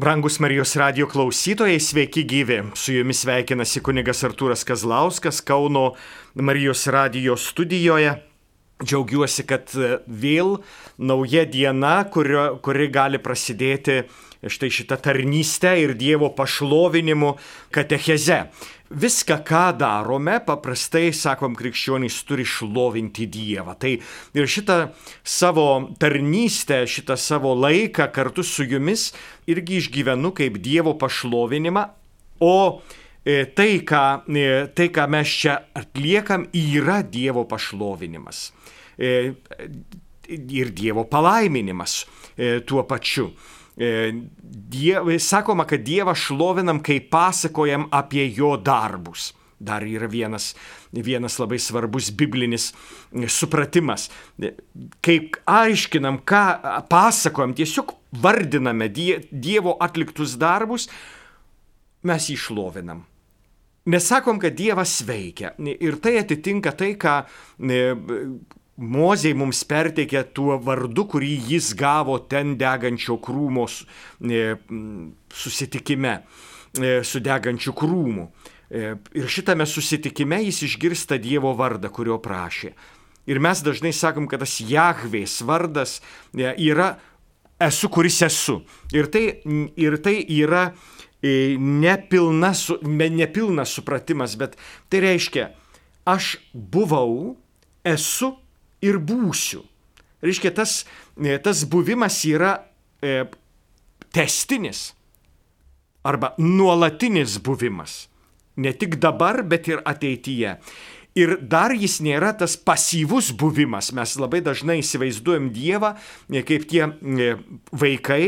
Brangus Marijos radio klausytojai, sveiki gyvi. Su jumis sveikinasi kunigas Artūras Kazlauskas Kauno Marijos radio studijoje. Džiaugiuosi, kad vėl nauja diena, kurio, kuri gali prasidėti štai šitą tarnystę ir Dievo pašlovinimu katecheze. Viską, ką darome, paprastai, sakom, krikščionys turi šlovinti Dievą. Tai ir šitą savo tarnystę, šitą savo laiką kartu su jumis irgi išgyvenu kaip Dievo pašlovinimą, o e, tai, ką, e, tai, ką mes čia atliekam, yra Dievo pašlovinimas. E, ir Dievo palaiminimas tuo pačiu. E, diev, sakoma, kad Dievą šlovinam, kai pasakojam apie jo darbus. Dar yra vienas, vienas labai svarbus biblinis supratimas. Kai aiškinam, ką pasakojam, tiesiog vardiname die, Dievo atliktus darbus, mes jį šlovinam. Mes sakom, kad Dievas veikia. Ir tai atitinka tai, ką Mozei mums perteikė tuo vardu, kurį jis gavo ten degančio krūmo e, susitikime, e, su degančiu krūmu. E, ir šitame susitikime jis išgirsta Dievo vardą, kurio prašė. Ir mes dažnai sakom, kad tas Jahvės vardas yra esu, kuris esu. Ir tai, ir tai yra nepilnas, nepilnas supratimas, bet tai reiškia, aš buvau, esu ir būsiu. Reiškia, tas, e, tas buvimas yra e, testinis arba nuolatinis buvimas. Ne tik dabar, bet ir ateityje. Ir dar jis nėra tas pasyvus buvimas. Mes labai dažnai įsivaizduojam Dievą e, kaip tie e, vaikai,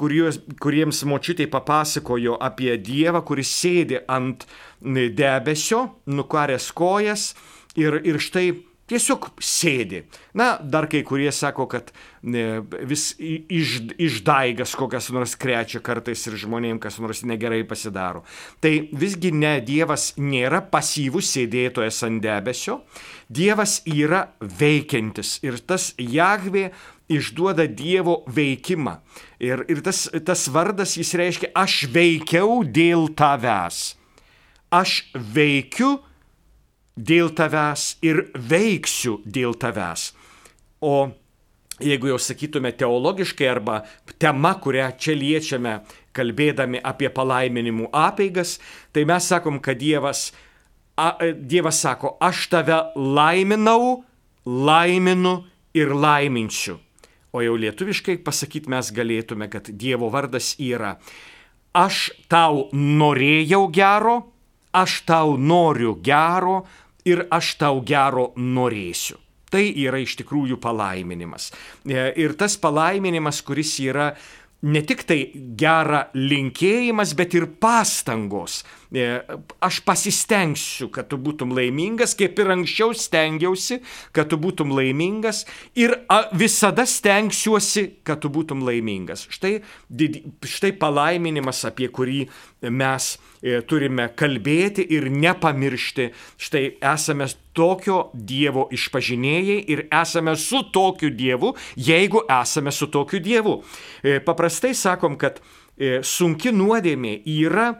kurios, kuriems močiutė papasakojo apie Dievą, kuris sėdi ant debesio, nukaręs kojas ir, ir štai tiesiog sėdi. Na, dar kai kurie sako, kad ne, vis iš, išdaigas kokias nors krečia kartais ir žmonėms kas nors negerai pasidaro. Tai visgi ne, Dievas nėra pasyvus sėdėtojas ant debesio, Dievas yra veikiantis ir tas Jahvė išduoda Dievo veikimą. Ir, ir tas, tas vardas jis reiškia, aš veikiau dėl tavęs. Aš veikiu dėl tavęs ir veiksiu dėl tavęs. O jeigu jau sakytume teologiškai arba tema, kurią čia liečiame, kalbėdami apie palaiminimų apeigas, tai mes sakom, kad Dievas, a, Dievas sako, aš tave laiminau, laiminu ir laiminsiu. O jau lietuviškai pasakyti mes galėtume, kad Dievo vardas yra aš tau norėjau gero, aš tau noriu gero, ir aš tau gero norėsiu. Tai yra iš tikrųjų palaiminimas. E, ir tas palaiminimas, kuris yra ne tik tai gera linkėjimas, bet ir pastangos. E, aš pasistengsiu, kad tu būtum laimingas, kaip ir anksčiau stengiausi, kad tu būtum laimingas ir visada stengsiuosi, kad tu būtum laimingas. Štai, štai palaiminimas, apie kurį mes E, turime kalbėti ir nepamiršti. Štai esame tokio Dievo išpažinėjai ir esame su tokiu Dievu, jeigu esame su tokiu Dievu. E, paprastai sakom, kad e, sunki nuodėmė yra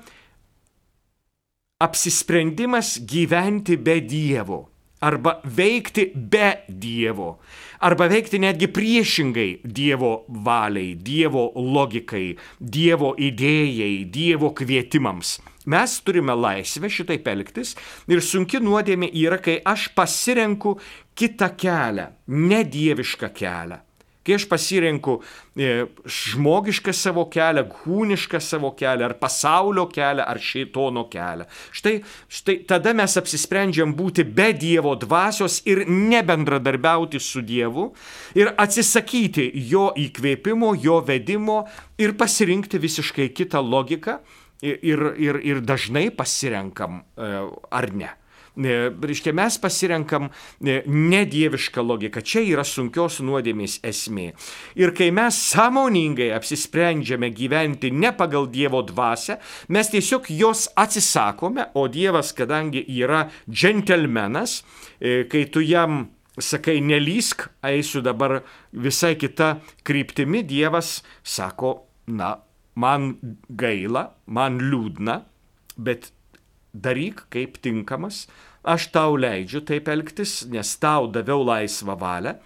apsisprendimas gyventi be Dievo arba veikti be Dievo, arba veikti netgi priešingai Dievo valiai, Dievo logikai, Dievo idėjai, Dievo kvietimams. Mes turime laisvę šitaip elgtis ir sunki nuodėmė yra, kai aš pasirenku kitą kelią, nedievišką kelią. Kai aš pasirenku e, žmogišką savo kelią, kūnišką savo kelią, ar pasaulio kelią, ar šeitono kelią. Štai, štai tada mes apsisprendžiam būti be Dievo dvasios ir nebendradarbiauti su Dievu ir atsisakyti jo įkvėpimo, jo vedimo ir pasirinkti visiškai kitą logiką ir, ir, ir dažnai pasirenkam e, ar ne. E, reiškia, mes pasirenkam e, nedievišką logiką. Čia yra sunkios nuodėmės esmė. Ir kai mes sąmoningai apsisprendžiame gyventi ne pagal Dievo dvasę, mes tiesiog jos atsisakome, o Dievas, kadangi yra džentelmenas, kai tu jam sakai, nelysk, eisiu dabar visai kita kryptimi, Dievas sako, na, man gaila, man liūdna, bet daryk kaip tinkamas, aš tau leidžiu taip elgtis, nes tau daviau laisvą valią.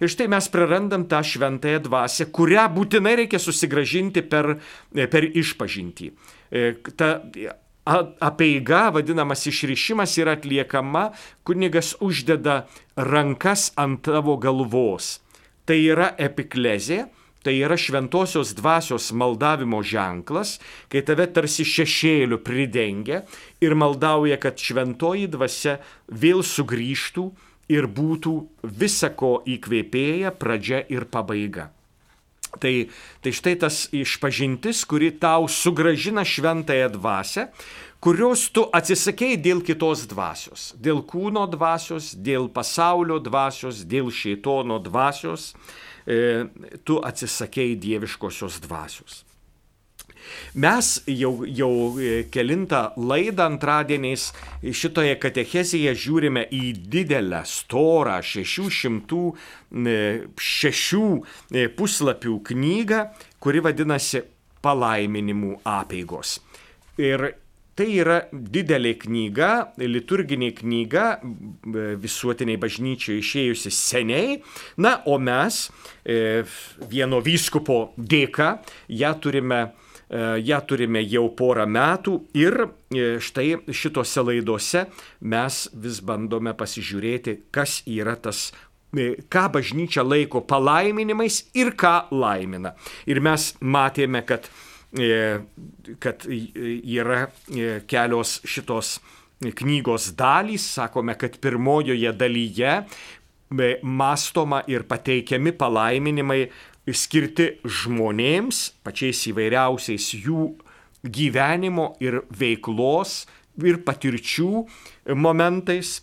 Ir štai mes prarandam tą šventąją dvasę, kurią būtinai reikia susigražinti per, per išpažintį. E, ta apeiga, vadinamas išrišimas, yra atliekama, kunigas uždeda rankas ant tavo galvos. Tai yra epiklezė, Tai yra šventosios dvasios maldavimo ženklas, kai tave tarsi šešėliu pridengia ir maldauja, kad šventoji dvasia vėl sugrįžtų ir būtų visako įkvėpėja pradžia ir pabaiga. Tai, tai štai tas išpažintis, kuri tau sugražina šventąją dvasę, kurios tu atsisakėjai dėl kitos dvasios, dėl kūno dvasios, dėl pasaulio dvasios, dėl šeitono dvasios. E, tu atsisakėjai dieviškosios dvasios. Mes jau, jau e, kelintą laidą antradieniais šitoje katechezėje žiūrime į didelę, storą 606 e, puslapių knygą, kuri vadinasi Palaiminimų apėgos. Ir Tai yra didelė knyga, liturginė knyga, visuotiniai bažnyčiai išėjusi seniai, na, o mes e, vieno vyskupo dėka ją turime, e, ją turime jau porą metų ir e, štai šitose laidose mes vis bandome pasižiūrėti, kas yra tas ką bažnyčia laiko palaiminimais ir ką laimina. Ir mes matėme, kad E, kad yra e, kelios šitos knygos dalys. Sakome, kad pirmojoje dalyje e, mastoma ir pateikiami palaiminimai skirti žmonėms, pačiais įvairiausiais jų gyvenimo ir veiklos ir patirčių momentais.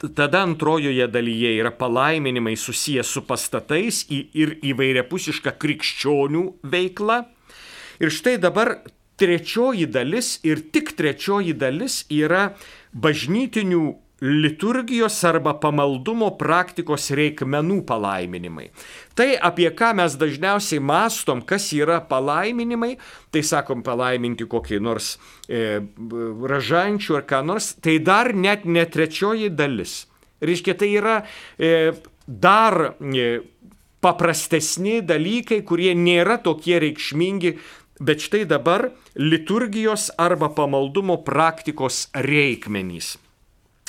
Tada antrojoje dalyje yra palaiminimai susijęs su pastatais ir įvairiapusiška krikščionių veikla. Ir štai dabar trečioji dalis ir tik trečioji dalis yra bažnytinių liturgijos arba pamaldumo praktikos reikmenų palaiminimai. Tai apie ką mes dažniausiai mastom, kas yra palaiminimai, tai sakom palaiminti kokį nors e, ražančių ar ką nors, tai dar net ne trečioji dalis. Reiškia, tai yra e, dar e, paprastesni dalykai, kurie nėra tokie reikšmingi Bet štai dabar liturgijos arba pamaldumo praktikos reikmenys.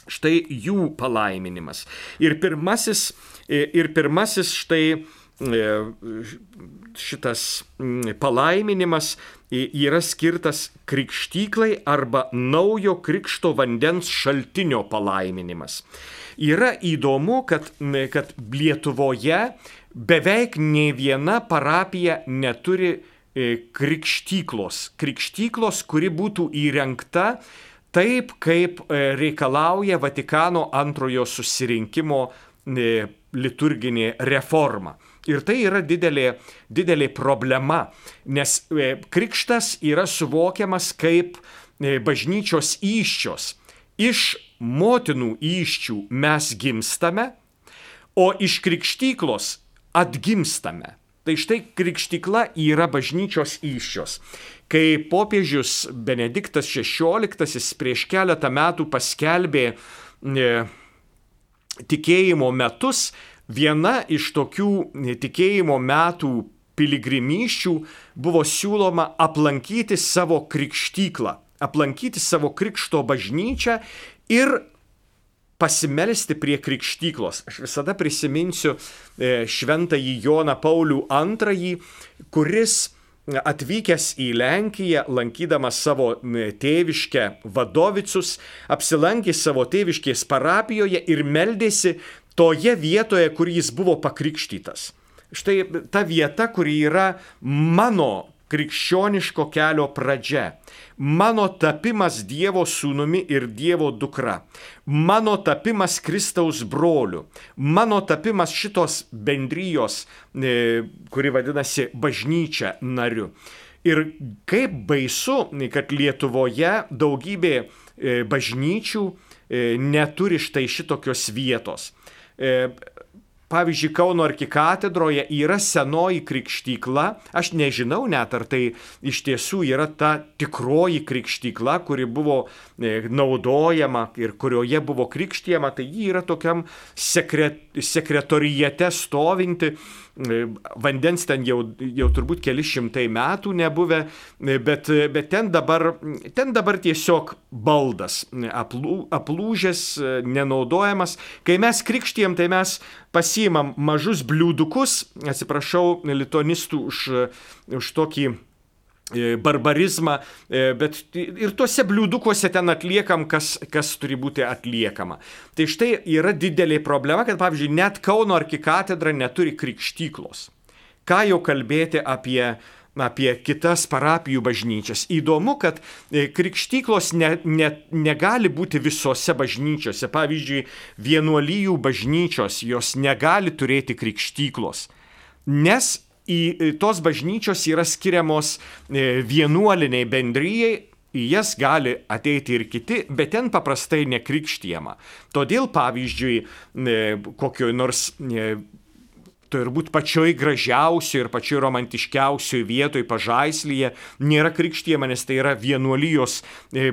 Štai jų palaiminimas. Ir pirmasis, e, ir pirmasis štai e, šitas palaiminimas yra skirtas krikštyklai arba naujo krikšto vandens šaltinio palaiminimas. Yra įdomu, kad, kad Lietuvoje beveik ne viena parapija neturi E, krikštyklos. Krikštyklos, kuri būtų įrengta taip, kaip e, reikalauja Vatikano antrojo susirinkimo e, liturginė reforma. Ir tai yra didelė, didelė problema, nes krikštas yra suvokiamas kaip bažnyčios įščios. Iš motinų įščių mes gimstame, o iš krikštyklos atgimstame. Tai štai krikštykla yra bažnyčios iššios. Kai popiežius Benediktas XVI prieš keletą metų paskelbė e, tikėjimo metus, viena iš tokių tikėjimo metų piligrimyščių buvo siūloma aplankyti savo krikštyklą, aplankyti savo krikšto bažnyčią ir pasimelsti prie krikštyklos. Aš visada prisiminsiu e, šventąjį Joną Paulių II, kuris atvykęs į Lenkiją, lankydamas savo tėviškę Vadovicus, apsilankė savo tėviškės parapijoje ir meldėsi toje vietoje, kur jis buvo pakrikštytas. Štai ta vieta, kuri yra mano krikščioniško kelio pradžia. Mano tapimas Dievo sūnumi ir Dievo dukra. Mano tapimas Kristaus broliu. Mano tapimas šitos bendrijos, e, kuri vadinasi bažnyčia nariu. Ir kaip baisu, kad Lietuvoje daugybė e, bažnyčių e, neturi štai šitokios vietos pavyzdžiui, Kauno arkikatedroje yra senoji krikštykla, aš nežinau net ar tai iš tiesų yra ta tikroji krikštykla, kuri buvo e, naudojama ir kurioje buvo krikštijama, tai ji yra tokiam sekret, sekretorijate stovinti vandens ten jau, jau turbūt keli šimtai metų nebuvę, e, bet, bet ten, dabar, ten dabar tiesiog baldas aplū, aplūžęs, e, nenaudojamas. Kai mes krikštijam, tai mes pasiimam mažus bliūdukus, atsiprašau litonistų už, už tokį E, barbarizmą, e, bet ir tuose bliūdukuose ten atliekam, kas, kas turi būti atliekama. Tai štai yra didelė problema, kad pavyzdžiui, net Kauno arkikatedra neturi krikštyklos. Ką jau kalbėti apie apie kitas parapijų bažnyčias. Įdomu, kad e, krikštyklos ne, ne, negali būti visose bažnyčiose. Pavyzdžiui, vienuolyjų bažnyčios jos negali turėti krikštyklos, nes į tos bažnyčios yra skiriamos e, vienuoliniai bendryjai, į jas gali ateiti ir kiti, bet ten paprastai nekrikštijama. Todėl, pavyzdžiui, e, kokioj nors e, turbūt pačioj gražiausioje ir pačioj romantiškiausioje vietoje pažaislyje nėra krikštyjama, nes tai yra vienuolijos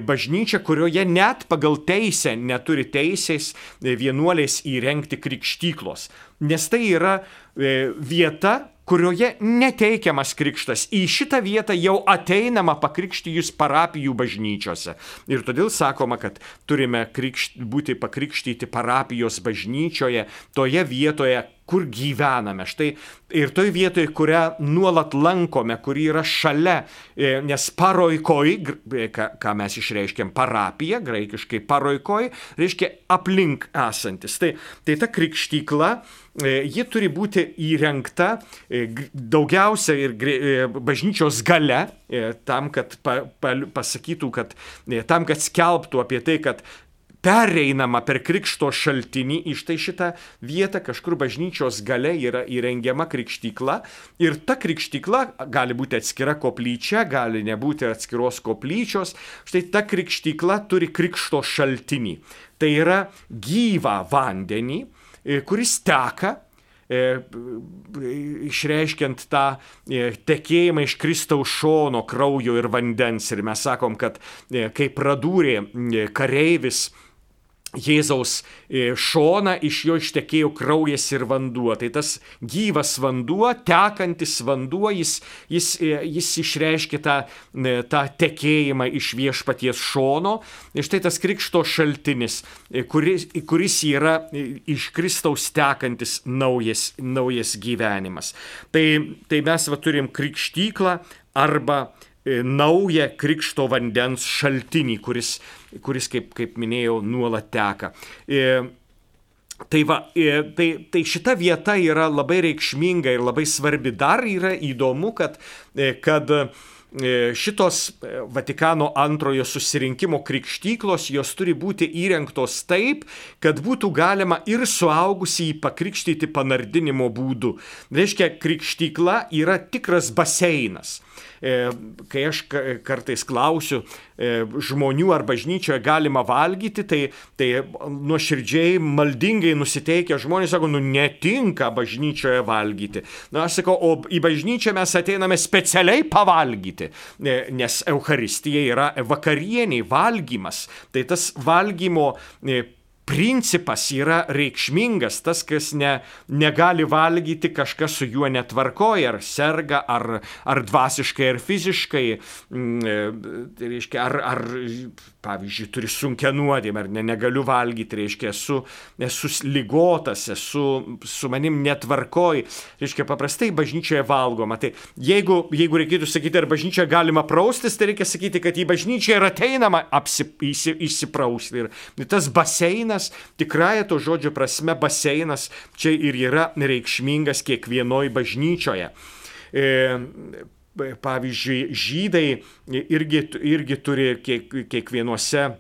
bažnyčia, kurioje net pagal teisę neturi teisės vienuolės įrengti krikštyklos. Nes tai yra vieta, kurioje neteikiamas krikštas. Į šitą vietą jau ateinama pakrikštijus parapijų bažnyčiose. Ir todėl sakoma, kad turime krikšt, būti pakrikštyti parapijos bažnyčioje, toje vietoje, kur gyvename. Štai ir toj vietoje, kurią nuolat lankome, kuri yra šalia, e, nes paroikoj, e, ką mes išreiškiam, parapija, graikiškai paroikoj, reiškia aplink esantis. Tai, tai ta krikštykla, e, ji turi būti įrengta daugiausia ir bažnyčios gale, tam, kad pasakytų, kad tam, kad skelbtų apie tai, kad pereinama per krikšto šaltinį į štai šitą vietą, kažkur bažnyčios gale yra įrengiama krikštykla ir ta krikštykla gali būti atskira koplyčia, gali nebūti atskiros koplyčios, štai ta krikštykla turi krikšto šaltinį. Tai yra gyvą vandenį, e, kuris teka e, išreiškiant tą e, tekėjimą iš Kristaus šono kraujo ir vandens. Ir mes sakom, kad kai pradūrė kareivis Jėzaus e, šoną iš jo ištekėjo kraujas ir vanduo. Tai tas gyvas vanduo, tekantis vanduo, jis, jis, e, jis išreiškia tą, e, tą tekėjimą iš viešpaties šono. Ir štai tas krikšto šaltinis, kuris, kuris yra iš Kristaus tekantis naujas, naujas gyvenimas. Tai, tai mes va turim krikštyklą arba naują krikšto vandens šaltinį, kuris kuris, kaip, kaip minėjau, nuolat teka. E, Tai, va, e, tai, tai šita vieta yra labai reikšminga ir labai svarbi. Dar yra įdomu, kad, e, kad šitos Vatikano antrojo susirinkimo krikštyklos, jos turi būti įrengtos taip, kad būtų galima ir suaugusį pakrikštyti panardinimo būdu. Reiškia, krikštykla yra tikras baseinas. E, kai aš kartais klausiu e, žmonių ar bažnyčioje galima valgyti, tai, tai nuoširdžiai, maldingai nusiteikę žmonės sako, nu netinka bažnyčioje valgyti. Na, aš sakau, o į bažnyčią mes ateiname specialiai pavalgyti, e, nes Euharistija yra vakarieniai, valgymas. Tai tas valgymo principas yra reikšmingas, tas, kas ne, negali valgyti, kažkas su juo netvarkoja, ar serga, ar, ar dvasiškai, ar fiziškai, mm, e, tai reiškia, ar, ar pavyzdžiui, turi sunkę nuodėmę, ar ne, negaliu valgyti, reiškia, esu, esu lygotas, esu su manim netvarkoj, reiškia, paprastai bažnyčioje valgoma. Tai jeigu, jeigu reikėtų sakyti, ar bažnyčioje galima praustis, tai reikia sakyti, kad į bažnyčią yra ateinama apsi, įsi, įsiprausti. Ir tas baseinas, tikrąją to žodžio prasme, baseinas čia ir yra reikšmingas kiekvienoje bažnyčioje. Pavyzdžiui, žydai irgi, irgi turi kiek, kiekvienuose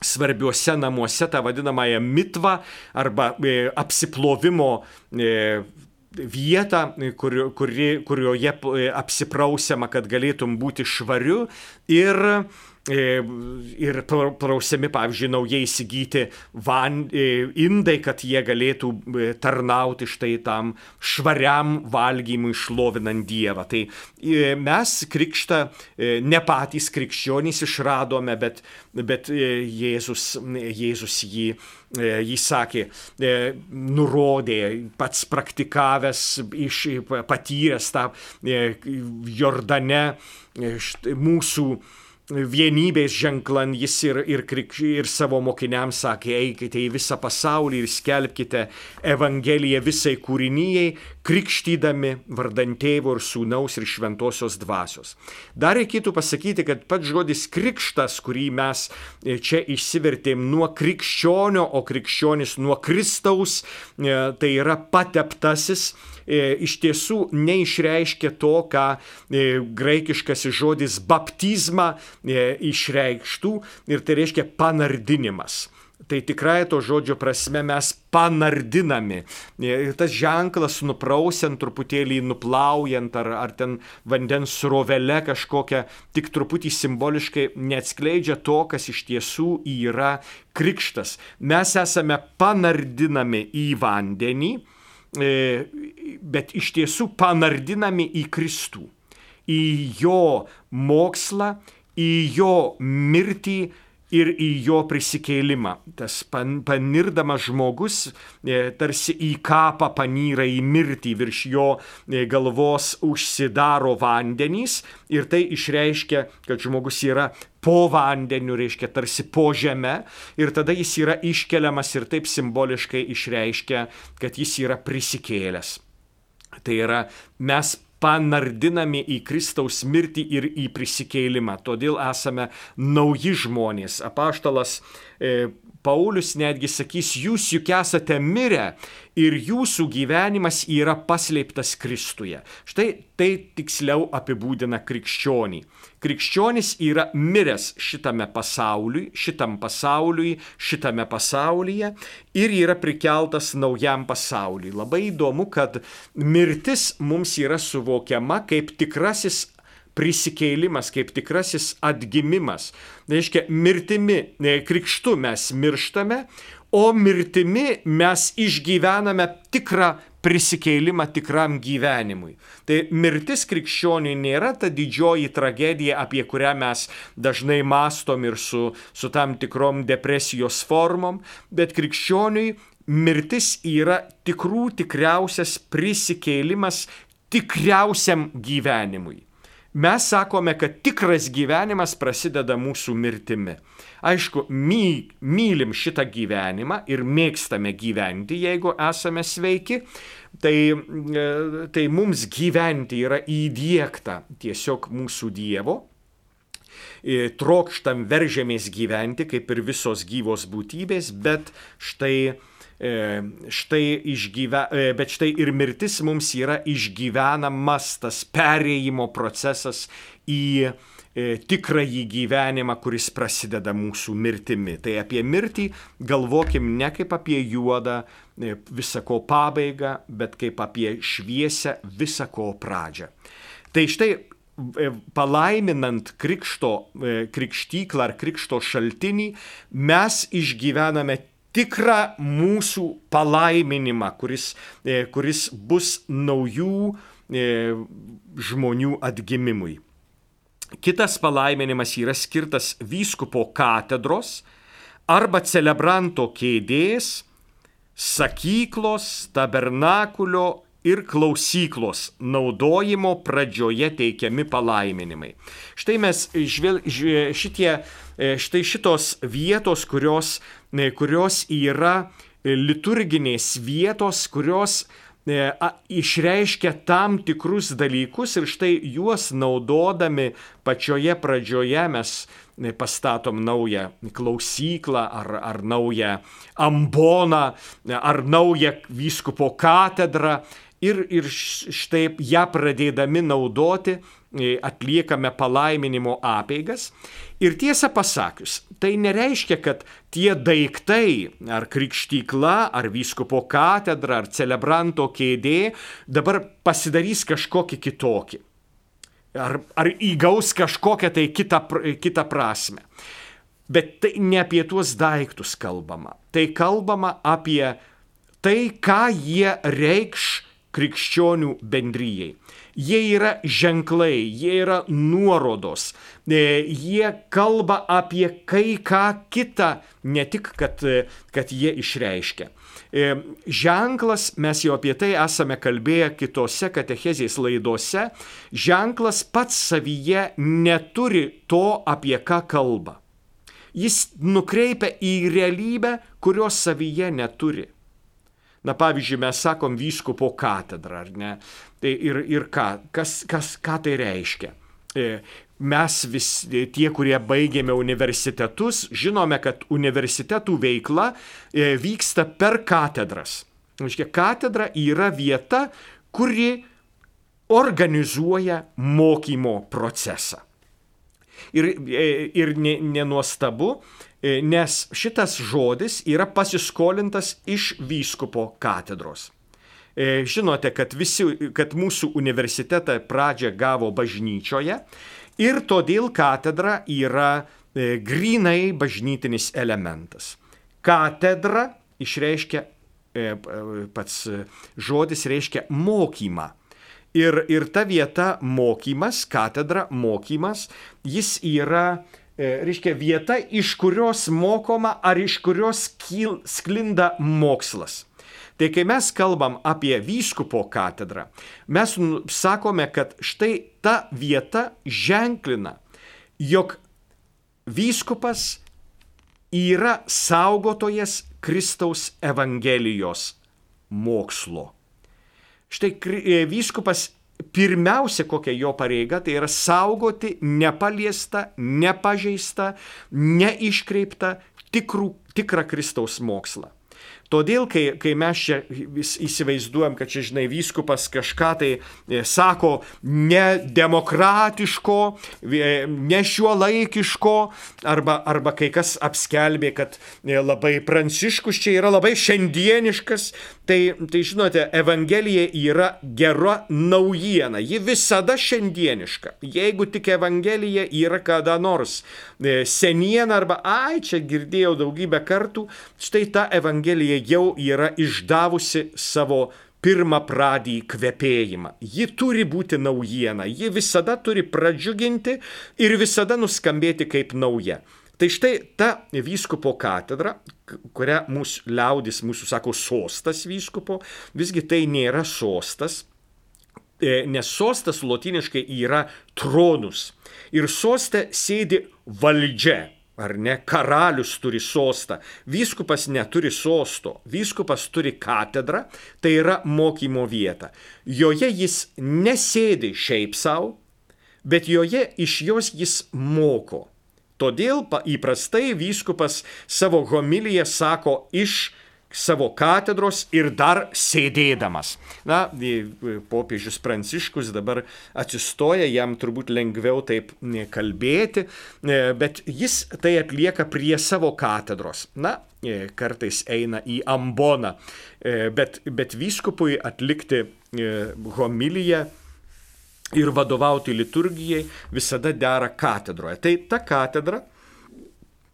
svarbiuose namuose tą vadinamąją mitvą arba e, apsiplovimo e, vietą, kur, kuri, kurioje e, apsiprausiama, kad galėtum būti švariu. Ir ir prausiami, pavyzdžiui, naujai įsigyti van, e, indai, kad jie galėtų e, tarnauti štai tam švariam valgymui šlovinant Dievą. Tai mes krikštą ne patys krikščionys išradome, bet, bet Jėzus, Jėzus jį, jį sakė, nurodė, pats praktikavęs, iš, patyręs tą Jordane mūsų vienybės ženklan jis ir, ir, ir savo mokiniams sakė, eikite į visą pasaulį ir skelbkite Evangeliją visai kūrinyjei, krikštydami vardant tėvo ir sūnaus ir šventosios dvasios. Dar reikėtų pasakyti, kad pats žodis krikštas, kurį mes e, čia išsivertėm nuo krikščionio, o krikščionis nuo Kristaus, e, tai yra pateptasis iš tiesų neišreiškia to, ką e, graikiškasis žodis baptizma e, išreikštų ir tai reiškia panardinimas. Tai tikrai to žodžio prasme mes panardinami. Ir tas ženklas nuprausiant, truputėlį nuplaujant ar, ar ten vandens srovele kažkokią, tik truputį simboliškai neatskleidžia to, kas iš tiesų yra krikštas. Mes esame panardinami į vandenį E, bet iš tiesų panardinami į Kristų, į jo mokslą, į jo mirtį ir į jo prisikėlimą. Tas pan, panirdamas žmogus e, tarsi į kapą panyra į mirtį, virš jo e, galvos užsidaro vandenys ir tai išreiškia, kad žmogus yra po vandeniu, reiškia tarsi po žeme ir tada jis yra iškeliamas ir taip simboliškai išreiškia, kad jis yra prisikėlęs. Tai yra mes panardinami į Kristaus mirtį ir į prisikėlimą. Todėl esame nauji žmonės. Apaštalas e, Paulius netgi sakys, jūs juk esate mirę ir jūsų gyvenimas yra paslėptas Kristuje. Štai tai tiksliau apibūdina krikščionį. Krikščionis yra miręs šitame pasauliui, šitam pasauliui, šitame pasaulyje ir yra prikeltas naujam pasauliui. Labai įdomu, kad mirtis mums yra suvokiama kaip tikrasis prisikėlimas, kaip tikrasis atgimimas. Tai reiškia, mirtimi, e, krikštu mes mirštame, o mirtimi mes išgyvename tikrą prisikeilimą tikram gyvenimui. Tai mirtis krikščioniui nėra ta didžioji tragedija, apie kurią mes dažnai mastom ir su, su tam tikrom depresijos formom, bet krikščioniui mirtis yra tikrų tikriausias prisikeilimas tikriausiam gyvenimui. Mes sakome, kad tikras gyvenimas prasideda mūsų mirtimi. Aišku, my, mylim šitą gyvenimą ir mėgstame gyventi, jeigu esame sveiki, tai, e, tai mums gyventi yra įdėkta tiesiog mūsų Dievo. E, trokštam veržėmės gyventi kaip ir visos gyvos būtybės, bet štai štai išgyve, e, bet štai ir mirtis mums yra išgyvenamas tas perėjimo procesas į e, tikrąjį gyvenimą, kuris prasideda mūsų mirtimi. Tai apie mirtį galvokim ne kaip apie juodą visako pabaigą, bet kaip apie šviesę visako pradžią. Tai štai palaiminant krikšto, krikštyklą ar krikšto šaltinį, mes išgyvename tikrą mūsų palaiminimą, kuris, e, kuris bus naujų e, žmonių atgimimui. Kitas palaiminimas yra skirtas vyskupo katedros arba celebranto kėdės, sakyklos, tabernakulio ir klausyklos naudojimo pradžioje teikiami palaiminimai. Štai mes žvel, šitie, e, štai šitos vietos, kurios kurios yra e, liturginės vietos, kurios e, išreiškia tam tikrus dalykus ir štai juos naudodami pačioje pradžioje mes e, pastatom naują klausyklą ar, ar naują amboną ar naują vyskupo katedrą ir, ir štai ją pradėdami naudoti atliekame palaiminimo apeigas. Ir tiesą pasakius, tai nereiškia, kad tie daiktai, ar krikštykla, ar vyskupo katedra, ar celebranto kėdė dabar pasidarys kažkokį kitokį. ar, ar įgaus kažkokią tai kitą, kitą prasme. Bet tai ne apie tuos daiktus kalbama. Tai kalbama apie tai, ką jie reikš krikščionių bendryjei. Jie yra ženklai, jie yra nuorodos, e, jie kalba apie kai ką kitą, ne tik, kad, kad jie išreiškia. E, ženklas, mes jau apie tai esame kalbėję kitose katechezės laidose, ženklas pats savyje neturi to, apie ką kalba. Jis nukreipia į realybę, kurios savyje neturi. Na pavyzdžiui, mes sakom vyskupo katedrą, ar ne? Tai ir, ir ką, kas, kas, ką tai reiškia? E, mes vis tie, kurie baigėme universitetus, žinome, kad universitetų veikla e, vyksta per katedras. Reiškia, katedra yra vieta, kuri organizuoja mokymo procesą. Ir, e, ir nenuostabu, ne E, nes šitas žodis yra pasiskolintas iš vyskupo katedros. E, žinote, kad, visi, kad mūsų universitetą pradžią gavo bažnyčioje ir todėl katedra yra e, grinai bažnytinis elementas. Katedra išreiškia, pats žodis reiškia mokymą. Ir, ir ta vieta mokymas, katedra mokymas, jis yra E, reiškia vieta, iš kurios mokoma ar iš kurios kyl, sklinda mokslas. Tai kai mes kalbam apie vyskupo katedrą, mes sakome, kad štai ta vieta ženklina, jog vyskupas yra saugotojas Kristaus Evangelijos mokslo. Štai e, vyskupas pirmiausia, kokia jo pareiga, tai yra saugoti nepaliestą, nepažeistą, neiškreiptą tikrų, tikrą Kristaus mokslą. Todėl, kai, kai mes čia įsivaizduojam, kad čia, žinai, vyskupas kažką tai e, sako nedemokratiško, e, nešiuolaikiško, arba, arba kai kas apskelbė, kad e, labai pranciškus čia yra labai šiandieniškas, tai, tai žinote, Evangelija yra gera naujiena, ji visada šiandieniška. Jeigu tik Evangelija yra kada nors seniena arba, ai, čia girdėjau daugybę kartų, štai ta Evangelija jau yra išdavusi savo pirmą pradį kvepėjimą. Ji turi būti naujiena, ji visada turi pradžiuginti ir visada nuskambėti kaip nauja. Tai štai ta vyskupo katedra, kurią mūsų liaudis, mūsų sako sostas vyskupo, visgi tai nėra sostas, e, nes sostas lotiniškai yra tronus. Ir soste sėdi valdžia Ar ne? Karalius turi sostą. Vyskupas neturi sosto. Vyskupas turi katedrą, tai yra mokymo vieta. Joje jis nesėdi šiaip savo, bet joje iš jos jis moko. Todėl įprastai vyskupas savo homiliją sako iš savo katedros ir dar sėdėdamas. Na, popiežius Pranciškus dabar atsistoja, jam turbūt lengviau taip kalbėti, e, bet jis tai atlieka prie savo katedros. Na, e, kartais eina į amboną, e, bet, bet vyskupui atlikti homiliją ir vadovauti liturgijai visada dera katedroje. Tai ta katedra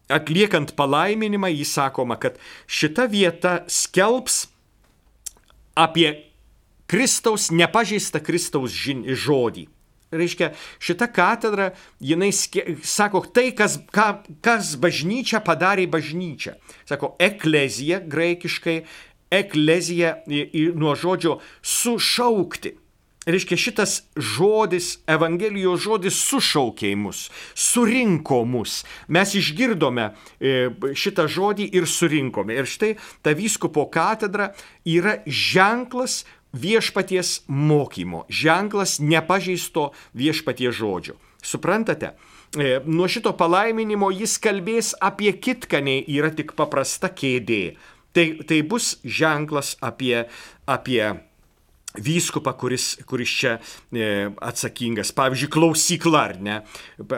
atliekant palaiminimą, jis sakoma, kad šita vieta skelbs apie Kristaus, nepažeistą Kristaus žodį. Reiškia, šita katedra, jinai sako tai, kas, ką, kas bažnyčia padarė bažnyčia. Sako, eklezija graikiškai, eklezija nuo žodžio sušaukti. Reiškia, šitas žodis, Evangelijos žodis sušaukė mus, surinko mus. Mes išgirdome e, šitą žodį ir surinkome. Ir štai ta vyskupo katedra yra ženklas viešpaties mokymo, ženklas nepažeisto viešpaties žodžio. Suprantate? E, nuo šito palaiminimo jis kalbės apie kitką, nei yra tik paprasta kėdė. Tai, tai bus ženklas apie, apie vyskupą, kuris, kuris čia e, atsakingas. Pavyzdžiui, klausykla, ar ne?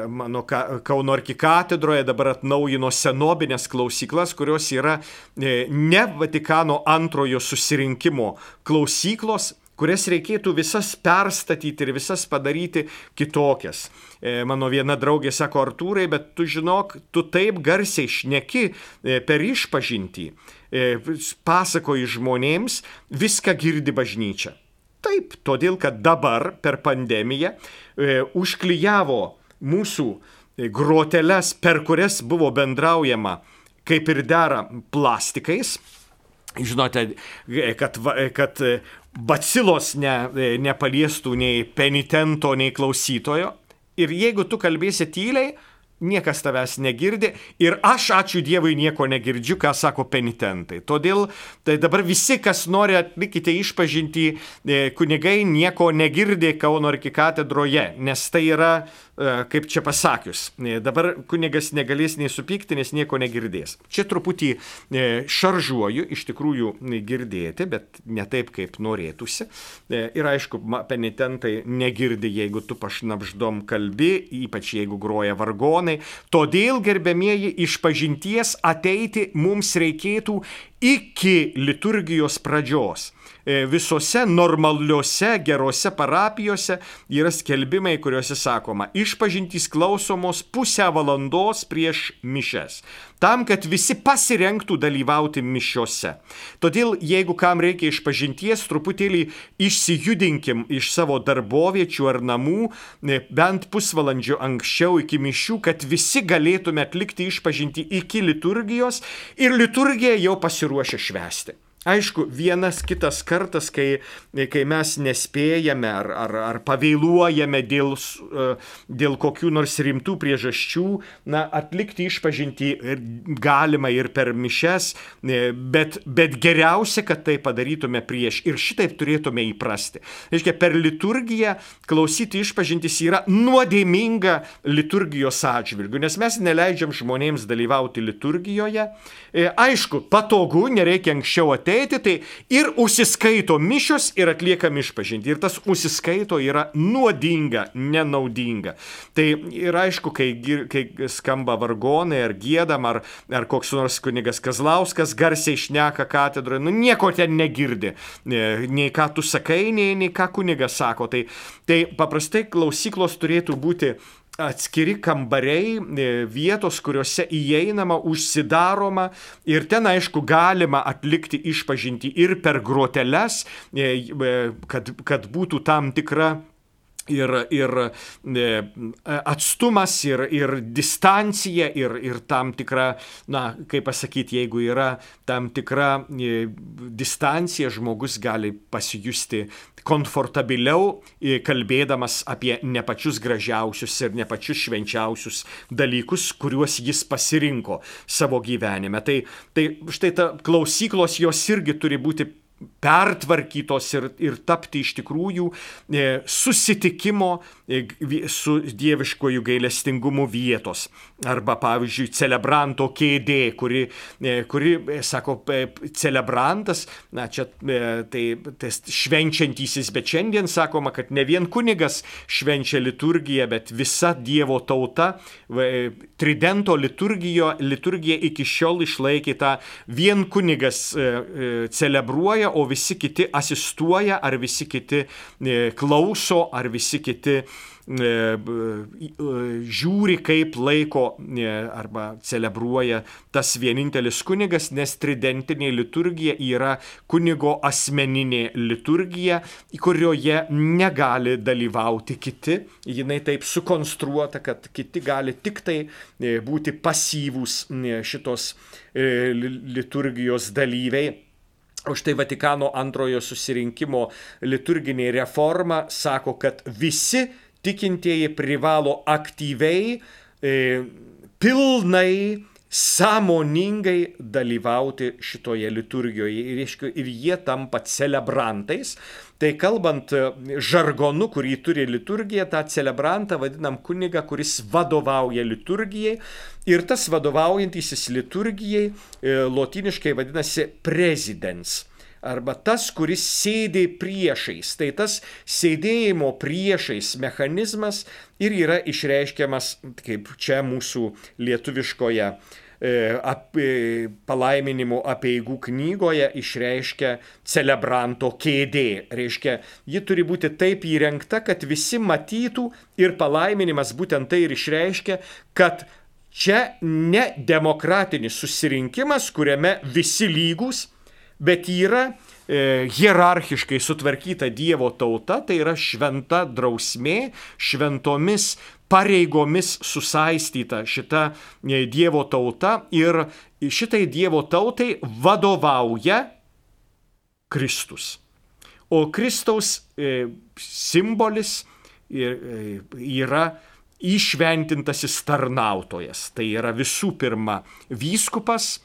Mano ka, Kauno arkikatedroje dabar atnaujino senobinės klausyklas, kurios yra e, ne Vatikano antrojo susirinkimo klausyklos, kurias reikėtų visas perstatyti ir visas padaryti kitokias. E, mano viena draugė sako, Artūrai, bet tu žinok, tu taip garsiai šneki per išpažinti, pasakoji žmonėms, viską girdi bažnyčia. Taip, todėl kad dabar per pandemiją e, užklyjavo mūsų groteles, per kurias buvo bendraujama, kaip ir dera, plastikais. Žinote, kad, kad bacilos ne, nepaliestų nei penitento, nei klausytojo. Ir jeigu tu kalbėsi tyliai, niekas tavęs negirdi ir aš, ačiū Dievui, nieko negirdžiu, ką sako penitentai. Todėl tai dabar visi, kas nori atlikite išpažinti, e, kunigai nieko negirdi Kauno arkikatedroje, nes tai yra kaip čia pasakius, e, dabar kunigas negalės nei supykti, nes nieko negirdės. Čia truputį e, šaržuoju, iš tikrųjų girdėti, bet ne taip, kaip norėtųsi. Ir aišku, penitentai negirdi, jeigu tu pašnapždom kalbi, ypač jeigu groja vargonai. Todėl, gerbėmieji, iš pažinties ateiti mums reikėtų iki liturgijos pradžios. E, visose normaliuose gerose parapijose yra skelbimai, kuriuose sakoma, išpažintys klausomos pusę valandos prieš mišes tam, kad visi pasirenktų dalyvauti mišiose. Todėl, jeigu kam reikia išpažinties, truputėlį išsijudinkim iš savo darboviečių ar namų, e, bent pusvalandžio anksčiau iki mišių, kad visi galėtume atlikti išpažinti iki liturgijos ir liturgija jau pasiruošę švęsti. Aišku, vienas kitas kartas, kai, kai mes nespėjame ar, ar, ar pavėluojame dėl, e, dėl kokių nors rimtų priežasčių, na, atlikti išpažinti galima ir per mišes, e, bet, bet geriausia, kad tai padarytume prieš ir šitaip turėtume įprasti. Reiškia, per liturgiją klausyti išpažintis yra nuodėminga liturgijos atžvilgių, nes mes neleidžiam žmonėms dalyvauti liturgijoje. E, aišku, patogu, nereikia anksčiau ateiti ateiti, tai ir užsiskaito mišios ir atliekam išpažinti. Ir tas užsiskaito yra nuodinga, nenaudinga. Tai ir aišku, kai, kai skamba vargonai ar gėdam, ar, ar koks nors kunigas Kazlauskas garsiai išneka katedroje, nu nieko ten negirdi. Nei ką tu sakai, nei, nei ką kunigas sako. Tai, tai paprastai klausyklos turėtų būti atskiri kambariai, e, vietos, kuriuose įeinama, užsidaroma ir ten, aišku, galima atlikti išpažinti ir per groteles, e, e, kad, kad būtų tam tikra ir, ir atstumas, ir, ir distancija, ir, ir tam tikra, na, kaip pasakyti, jeigu yra tam tikra distancija, žmogus gali pasijusti komfortabiliau kalbėdamas apie ne pačius gražiausius ir ne pačius švenčiausius dalykus, kuriuos jis pasirinko savo gyvenime. Tai, tai štai ta klausyklos jos irgi turi būti pertvarkytos ir, ir tapti iš tikrųjų e, susitikimo e, su dieviškojų gailestingumu vietos. Arba, pavyzdžiui, celebranto kėdė, kuri, e, kuri sako, celebrantas, na čia tai, tai švenčiantysis, bet šiandien sakoma, kad ne vien kunigas švenčia liturgiją, bet visa Dievo tauta. Tridento liturgijo, liturgija iki šiol išlaikė tą vien kunigas celebruoja o visi kiti asistuoja, ar visi kiti e, klauso, ar visi kiti e, e, žiūri, kaip laiko arba celebruoja tas vienintelis kunigas, nes tridentinė liturgija yra kunigo asmeninė liturgija, kurioje negali dalyvauti kiti. Jinai taip sukonstruota, kad kiti gali tik tai būti pasyvūs šitos liturgijos dalyviai. O štai Vatikano antrojo susirinkimo liturginė reforma sako, kad visi tikintieji privalo aktyviai, e, pilnai sąmoningai dalyvauti šitoje liturgijoje ir, ir jie tampa celebrantais. Tai kalbant e, žargonu, kurį turi liturgija, tą celebrantą vadinam kuniga, kuris vadovauja liturgijai. Ir tas vadovaujantysis liturgijai e, lotiniškai vadinasi prezidents arba tas, kuris sėdė priešais. Tai tas sėdėjimo priešais mechanizmas ir yra išreiškiamas, kaip čia mūsų lietuviškoje ap, palaiminimo apieigų knygoje išreiškia celebranto kėdė. Reiškia, ji turi būti taip įrengta, kad visi matytų ir palaiminimas būtent tai ir išreiškia, kad čia ne demokratinis susirinkimas, kuriame visi lygus, bet yra e, hierarchiškai sutvarkyta Dievo tauta, tai yra šventa drausmė, šventomis pareigomis susaistyta šita e, Dievo tauta ir šitai Dievo tautai vadovauja Kristus. O Kristaus e, simbolis yra išventintasis tarnautojas. Tai yra visų pirma vyskupas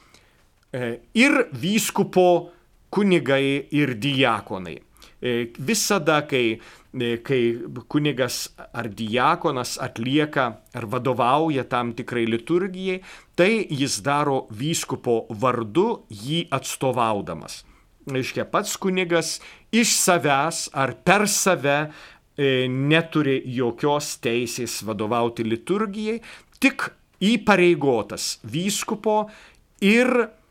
ir vyskupo kunigai ir diakonai. E, visada, kai, e, kai kunigas ar diakonas atlieka ar vadovauja tam tikrai liturgijai, tai jis daro vyskupo vardu jį atstovaudamas. Reiškia, pats kunigas iš savęs ar per save e, neturi jokios teisės vadovauti liturgijai, tik įpareigotas vyskupo ir E,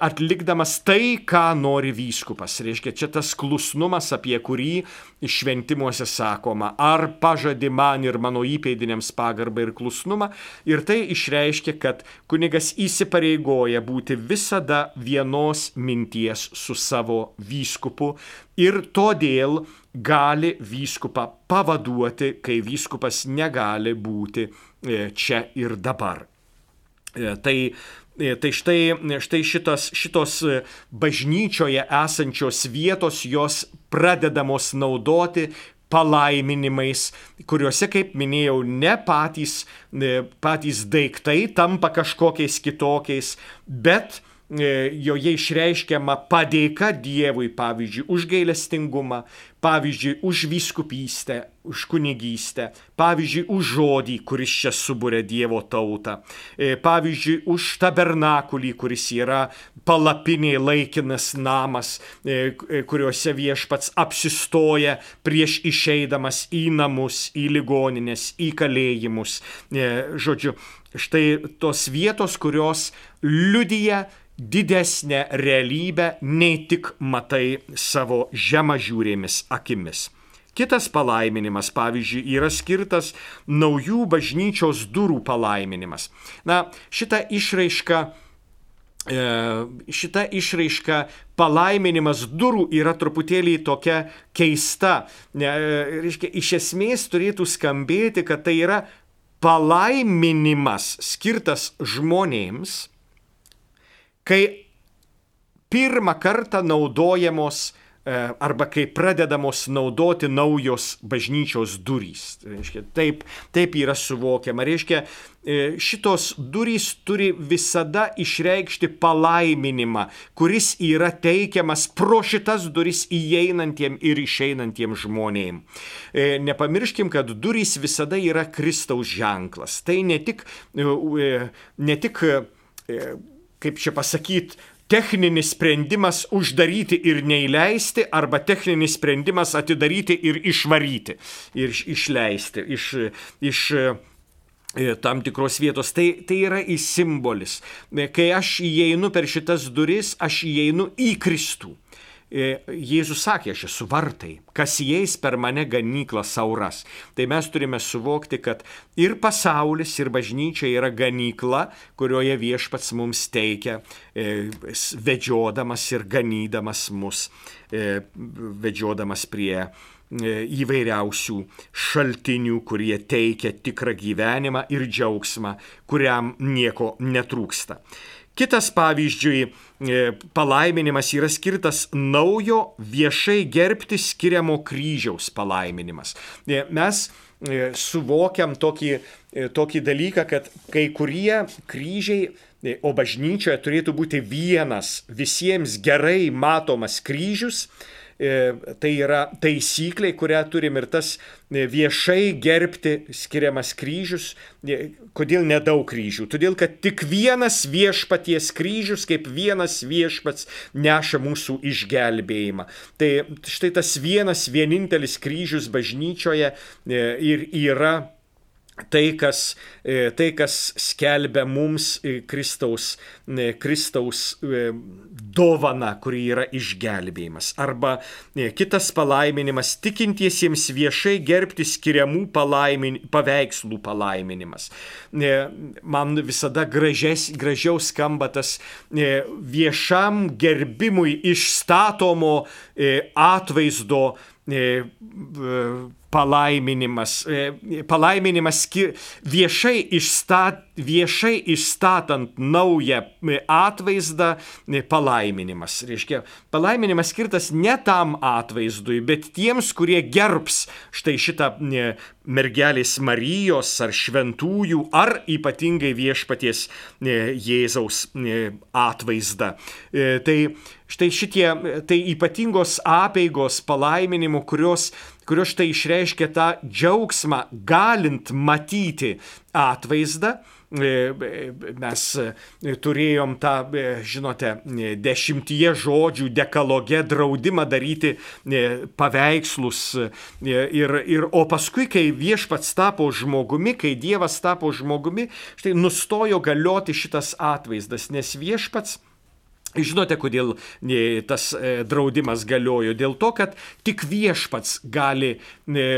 atlikdamas tai, ką nori vyskupas. Reiškia, čia tas klusnumas, apie kurį šventimuose sakoma, ar pažadi man ir mano įpėdiniams pagarbą ir klusnumą. Ir tai išreiškia, kad kunigas įsipareigoja būti visada vienos minties su savo vyskupu ir todėl gali vyskupą pavaduoti, kai vyskupas negali būti e, čia ir dabar. E, tai E, tai štai, štai šitos, šitos e, bažnyčioje esančios vietos, jos pradedamos naudoti palaiminimais, kuriuose, kaip minėjau, ne patys, patys daiktai tampa kažkokiais kitokiais, bet joje išreiškiama padėka Dievui, pavyzdžiui, už gailestingumą, pavyzdžiui, už vyskupystę, už kunigystę, pavyzdžiui, už žodį, kuris čia subūrė Dievo tautą, e, pavyzdžiui, už tabernakulį, kuris yra palapinė laikinas namas, e, kuriuose viešpats apsistoja prieš išeidamas į namus, į ligoninės, į kalėjimus. Žodžiu, štai tos vietos, kurios liudyja didesnę realybę nei tik matai savo žemažiūrėmis akimis. Kitas palaiminimas, pavyzdžiui, yra skirtas naujų bažnyčios durų palaiminimas. Na, šita išraiška e, šita išraiška palaiminimas durų yra truputėlį tokia keista. Ne, reiškia, iš esmės turėtų skambėti, kad tai yra palaiminimas skirtas žmonėms, kai pirmą kartą naudojamos e, arba kai pradedamos naudoti naujos bažnyčios durys. Reiškia, taip, taip yra suvokiama. Reiškia, e, šitos durys turi visada išreikšti palaiminimą, kuris yra teikiamas pro šitas duris įeinantiem ir išeinantiem žmonėm. E, nepamirškim, kad durys visada yra Kristaus ženklas. Tai ne tik, ne tik kaip čia pasakyti, techninis sprendimas uždaryti ir neįleisti arba techninis sprendimas atidaryti ir išvaryti ir išleisti iš, iš e, tam tikros vietos. Tai, tai yra į simbolis. Kai aš įeinu per šitas duris, aš įeinu į Kristų. E, Jėzus sakė, aš esu vartai, kas įeis per mane ganykla sauras. Tai mes turime suvokti, kad ir pasaulis, ir bažnyčia yra ganykla, kurioje viešpats mums teikia, e, vedžiodamas ir ganydamas mus, e, vedžiodamas prie įvairiausių šaltinių, kurie teikia tikrą gyvenimą ir džiaugsmą, kuriam nieko netrūksta. Kitas pavyzdžiui e, palaiminimas yra skirtas naujo viešai gerbti skiriamo kryžiaus palaiminimas. E, mes e, suvokiam tokį, tokį dalyką, kad kai kurie kryžiai, o bažnyčioje turėtų būti vienas visiems gerai matomas kryžius, tai yra taisyklė, kurią turim ir tas e, viešai gerbti skiriamas kryžius. E, kodėl nedaug kryžių? Todėl, kad tik vienas viešpaties kryžius, kaip vienas viešpats neša mūsų išgelbėjimą. Tai štai tas vienas vienintelis kryžius bažnyčioje ir yra tai, kas, e, tai, kas skelbia mums e, Kristaus, e, Kristaus dovana, kuri yra išgelbėjimas. Arba kitas palaiminimas - tikintiesiems viešai gerbti skiriamų palaimin, paveikslų palaiminimas. Man visada gražias, gražiau skamba tas viešam gerbimui išstatomo atvaizdo palaiminimas, e, palaiminimas viešai, išstat, viešai išstatant naują e, atvaizdą, e, palaiminimas. Reiškia, palaiminimas skirtas ne tam atvaizdui, bet tiems, kurie gerbs štai šitą mergelės Marijos ar šventųjų ar ypatingai viešpaties Jėzaus atvaizdą. Tai štai šitie, tai ypatingos apėgos palaiminimų, kurios kurios štai išreiškia tą džiaugsmą, galint matyti atvaizdą. E, mes e, turėjom tą, e, žinote, dešimtyje žodžių dekalogė draudimą daryti paveikslus. Ir, ir, o paskui, kai viešpats tapo žmogumi, kai Dievas tapo žmogumi, štai nustojo galioti šitas atvaizdas, nes viešpats Žinote, kodėl e, tas e, draudimas galiojo? Dėl to, kad tik viešpats gali e,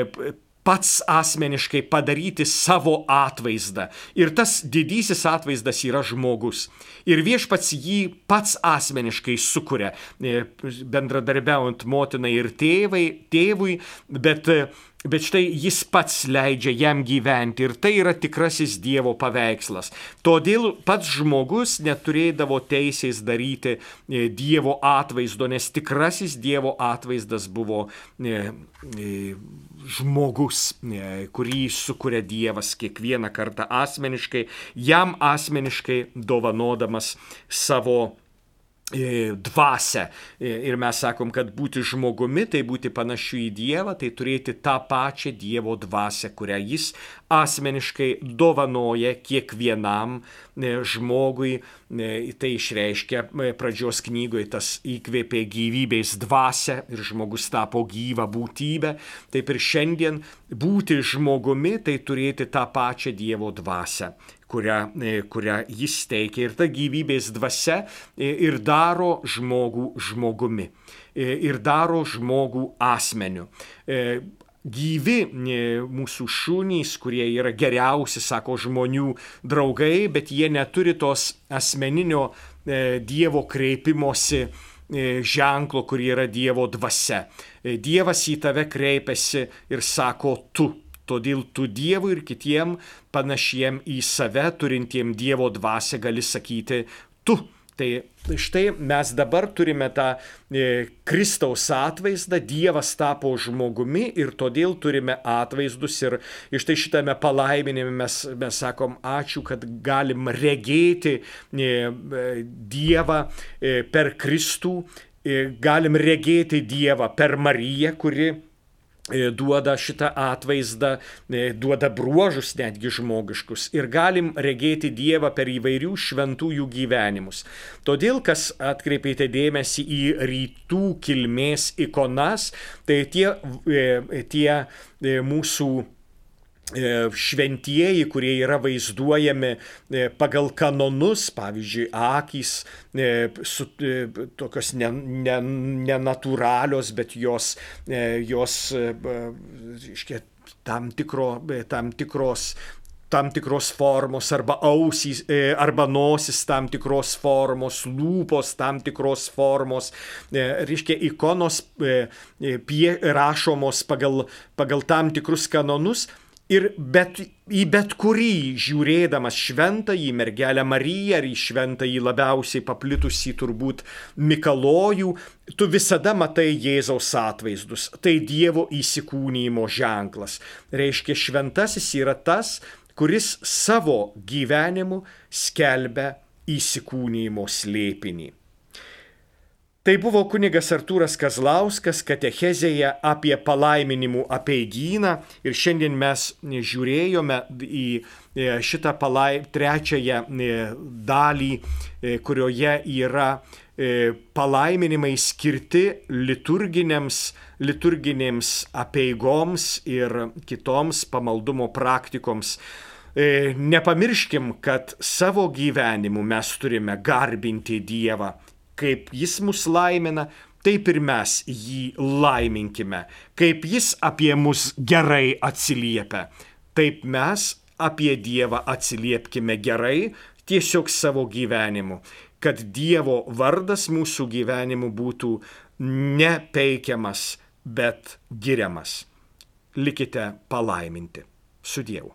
pats asmeniškai padaryti savo atvaizdą. Ir tas didysis atvaizdas yra žmogus. Ir viešpats jį pats asmeniškai sukuria, bendradarbiaujant motinai ir tėvai, tėvui, bet Bet štai jis pats leidžia jam gyventi ir tai yra tikrasis Dievo paveikslas. Todėl pats žmogus neturėdavo teisės daryti e, Dievo atvaizdo, nes tikrasis Dievo atvaizdas buvo e, e, žmogus, kurį sukuria Dievas kiekvieną kartą asmeniškai, jam asmeniškai dovanodamas savo dvasę. Ir mes sakom, kad būti žmogumi, tai būti panašiu į Dievą, tai turėti tą pačią Dievo dvasę, kurią jis asmeniškai dovanoja kiekvienam žmogui. Tai išreiškia pradžios knygoje, tas įkvėpė gyvybės dvasę ir žmogus tapo gyvą būtybę. Taip ir šiandien būti žmogumi, tai turėti tą pačią Dievo dvasę kurią, e, kurią jis teikia. Ir ta gyvybės dvasia e, ir daro žmogų žmogumi. E, ir daro žmogų asmeniu gyvi mūsų šunys, kurie yra geriausi, sako žmonių draugai, bet jie neturi tos asmeninio Dievo kreipimosi ženklo, kur yra Dievo dvasia. Dievas į tave kreipiasi ir sako tu. Todėl tu Dievui ir kitiem panašiem į save turintiem Dievo dvasę gali sakyti tu. Tai štai mes dabar turime tą e, Kristaus atvaizdą, Dievas tapo žmogumi ir todėl turime atvaizdus ir iš tai šitame palaiminime mes, mes sakom ačiū, kad galim regėti e, Dievą e, per Kristų, e, galim regėti Dievą per Mariją, kuri E, duoda šitą atvaizdą, e, duoda bruožus netgi žmogiškus ir galim regėti Dievą per įvairių šventųjų gyvenimus. Todėl, kas atkreipėte dėmesį į rytų kilmės ikonas, tai tie, e, tie mūsų E, šventieji, kurie yra vaizduojami e, pagal kanonus, pavyzdžiui, akys, e, su, tokios nenatūralios, ne, ne bet jos, jos reiškia, tam, tikro, tam tikros tam tikros formos, arba ausys, arba nosis tam tikros formos, lūpos tam tikros formos, reiškia ikonos pie, rašomos pagal, pagal tam tikrus kanonus, Ir bet, į bet kurį žiūrėdamas šventąjį mergelę Mariją ar į šventąjį labiausiai paplitusį turbūt Mikalojų, tu visada matai Jėzaus atvaizdus. Tai Dievo įsikūnymo ženklas. Reiškia, šventasis yra tas, kuris savo gyvenimu skelbia įsikūnymo slėpinį. Tai buvo kunigas Artūras Kazlauskas katechezėje apie palaiminimų apeigyną ir šiandien mes žiūrėjome į šitą palai, trečiąją dalį, kurioje yra e, palaiminimai skirti liturginėms, liturginėms apieigoms ir kitoms pamaldumo praktikoms. E, nepamirškim, kad savo gyvenimu mes turime garbinti Dievą, kaip Jis mus laimina, taip ir mes jį laiminkime. Kaip Jis apie mus gerai atsiliepia, taip mes apie Dievą atsiliepkime gerai, tiesiog savo gyvenimu, kad Dievo vardas mūsų gyvenimu būtų nepeikiamas, bet giriamas. Likite palaiminti su Dievu.